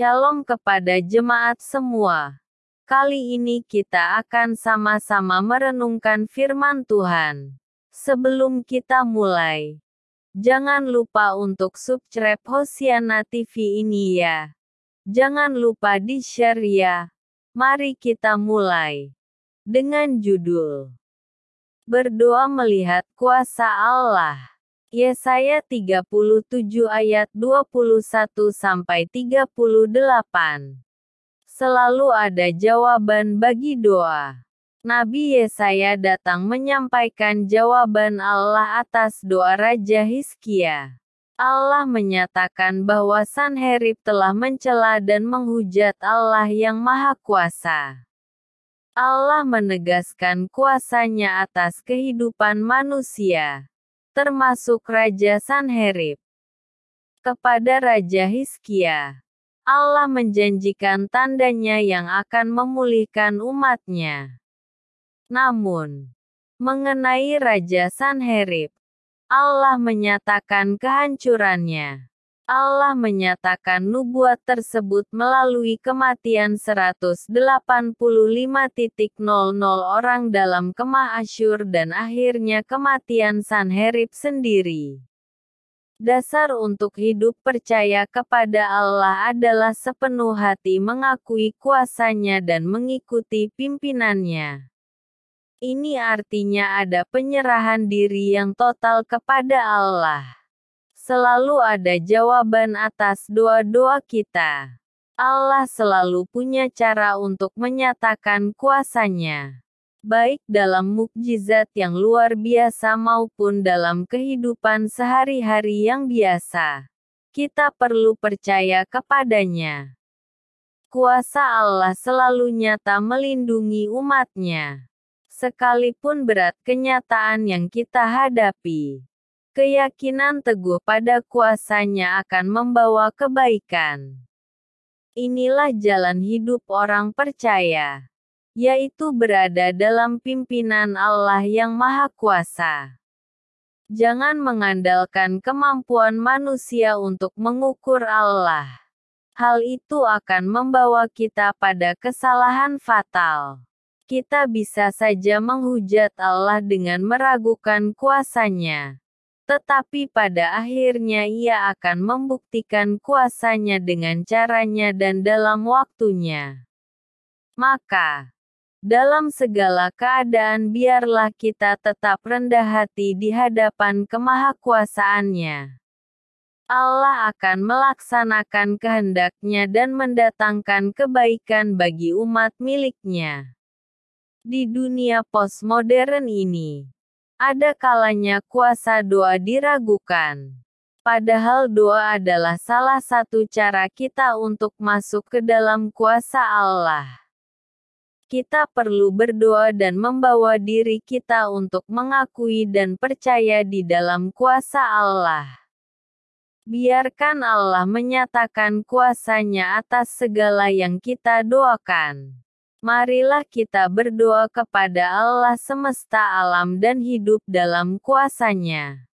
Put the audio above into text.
Shalom kepada jemaat semua. Kali ini kita akan sama-sama merenungkan firman Tuhan. Sebelum kita mulai, jangan lupa untuk subscribe Hosiana TV ini ya. Jangan lupa di-share ya. Mari kita mulai. Dengan judul Berdoa melihat kuasa Allah. Yesaya 37 ayat 21 sampai 38. Selalu ada jawaban bagi doa. Nabi Yesaya datang menyampaikan jawaban Allah atas doa Raja Hizkia. Allah menyatakan bahwa Sanherib telah mencela dan menghujat Allah yang Maha Kuasa. Allah menegaskan kuasanya atas kehidupan manusia termasuk Raja Sanherib. Kepada Raja Hizkia, Allah menjanjikan tandanya yang akan memulihkan umatnya. Namun, mengenai Raja Sanherib, Allah menyatakan kehancurannya. Allah menyatakan nubuat tersebut melalui kematian 185.00 orang dalam kemah Asyur dan akhirnya kematian Sanherib sendiri. Dasar untuk hidup percaya kepada Allah adalah sepenuh hati mengakui kuasanya dan mengikuti pimpinannya. Ini artinya ada penyerahan diri yang total kepada Allah selalu ada jawaban atas doa-doa kita. Allah selalu punya cara untuk menyatakan kuasanya. Baik dalam mukjizat yang luar biasa maupun dalam kehidupan sehari-hari yang biasa. Kita perlu percaya kepadanya. Kuasa Allah selalu nyata melindungi umatnya. Sekalipun berat kenyataan yang kita hadapi. Keyakinan teguh pada kuasanya akan membawa kebaikan. Inilah jalan hidup orang percaya, yaitu berada dalam pimpinan Allah yang Maha Kuasa. Jangan mengandalkan kemampuan manusia untuk mengukur Allah. Hal itu akan membawa kita pada kesalahan fatal. Kita bisa saja menghujat Allah dengan meragukan kuasanya tetapi pada akhirnya ia akan membuktikan kuasanya dengan caranya dan dalam waktunya. Maka, dalam segala keadaan biarlah kita tetap rendah hati di hadapan kemahakuasaannya. Allah akan melaksanakan kehendaknya dan mendatangkan kebaikan bagi umat miliknya. Di dunia postmodern ini, ada kalanya kuasa doa diragukan. Padahal doa adalah salah satu cara kita untuk masuk ke dalam kuasa Allah. Kita perlu berdoa dan membawa diri kita untuk mengakui dan percaya di dalam kuasa Allah. Biarkan Allah menyatakan kuasanya atas segala yang kita doakan. Marilah kita berdoa kepada Allah semesta alam dan hidup dalam kuasanya.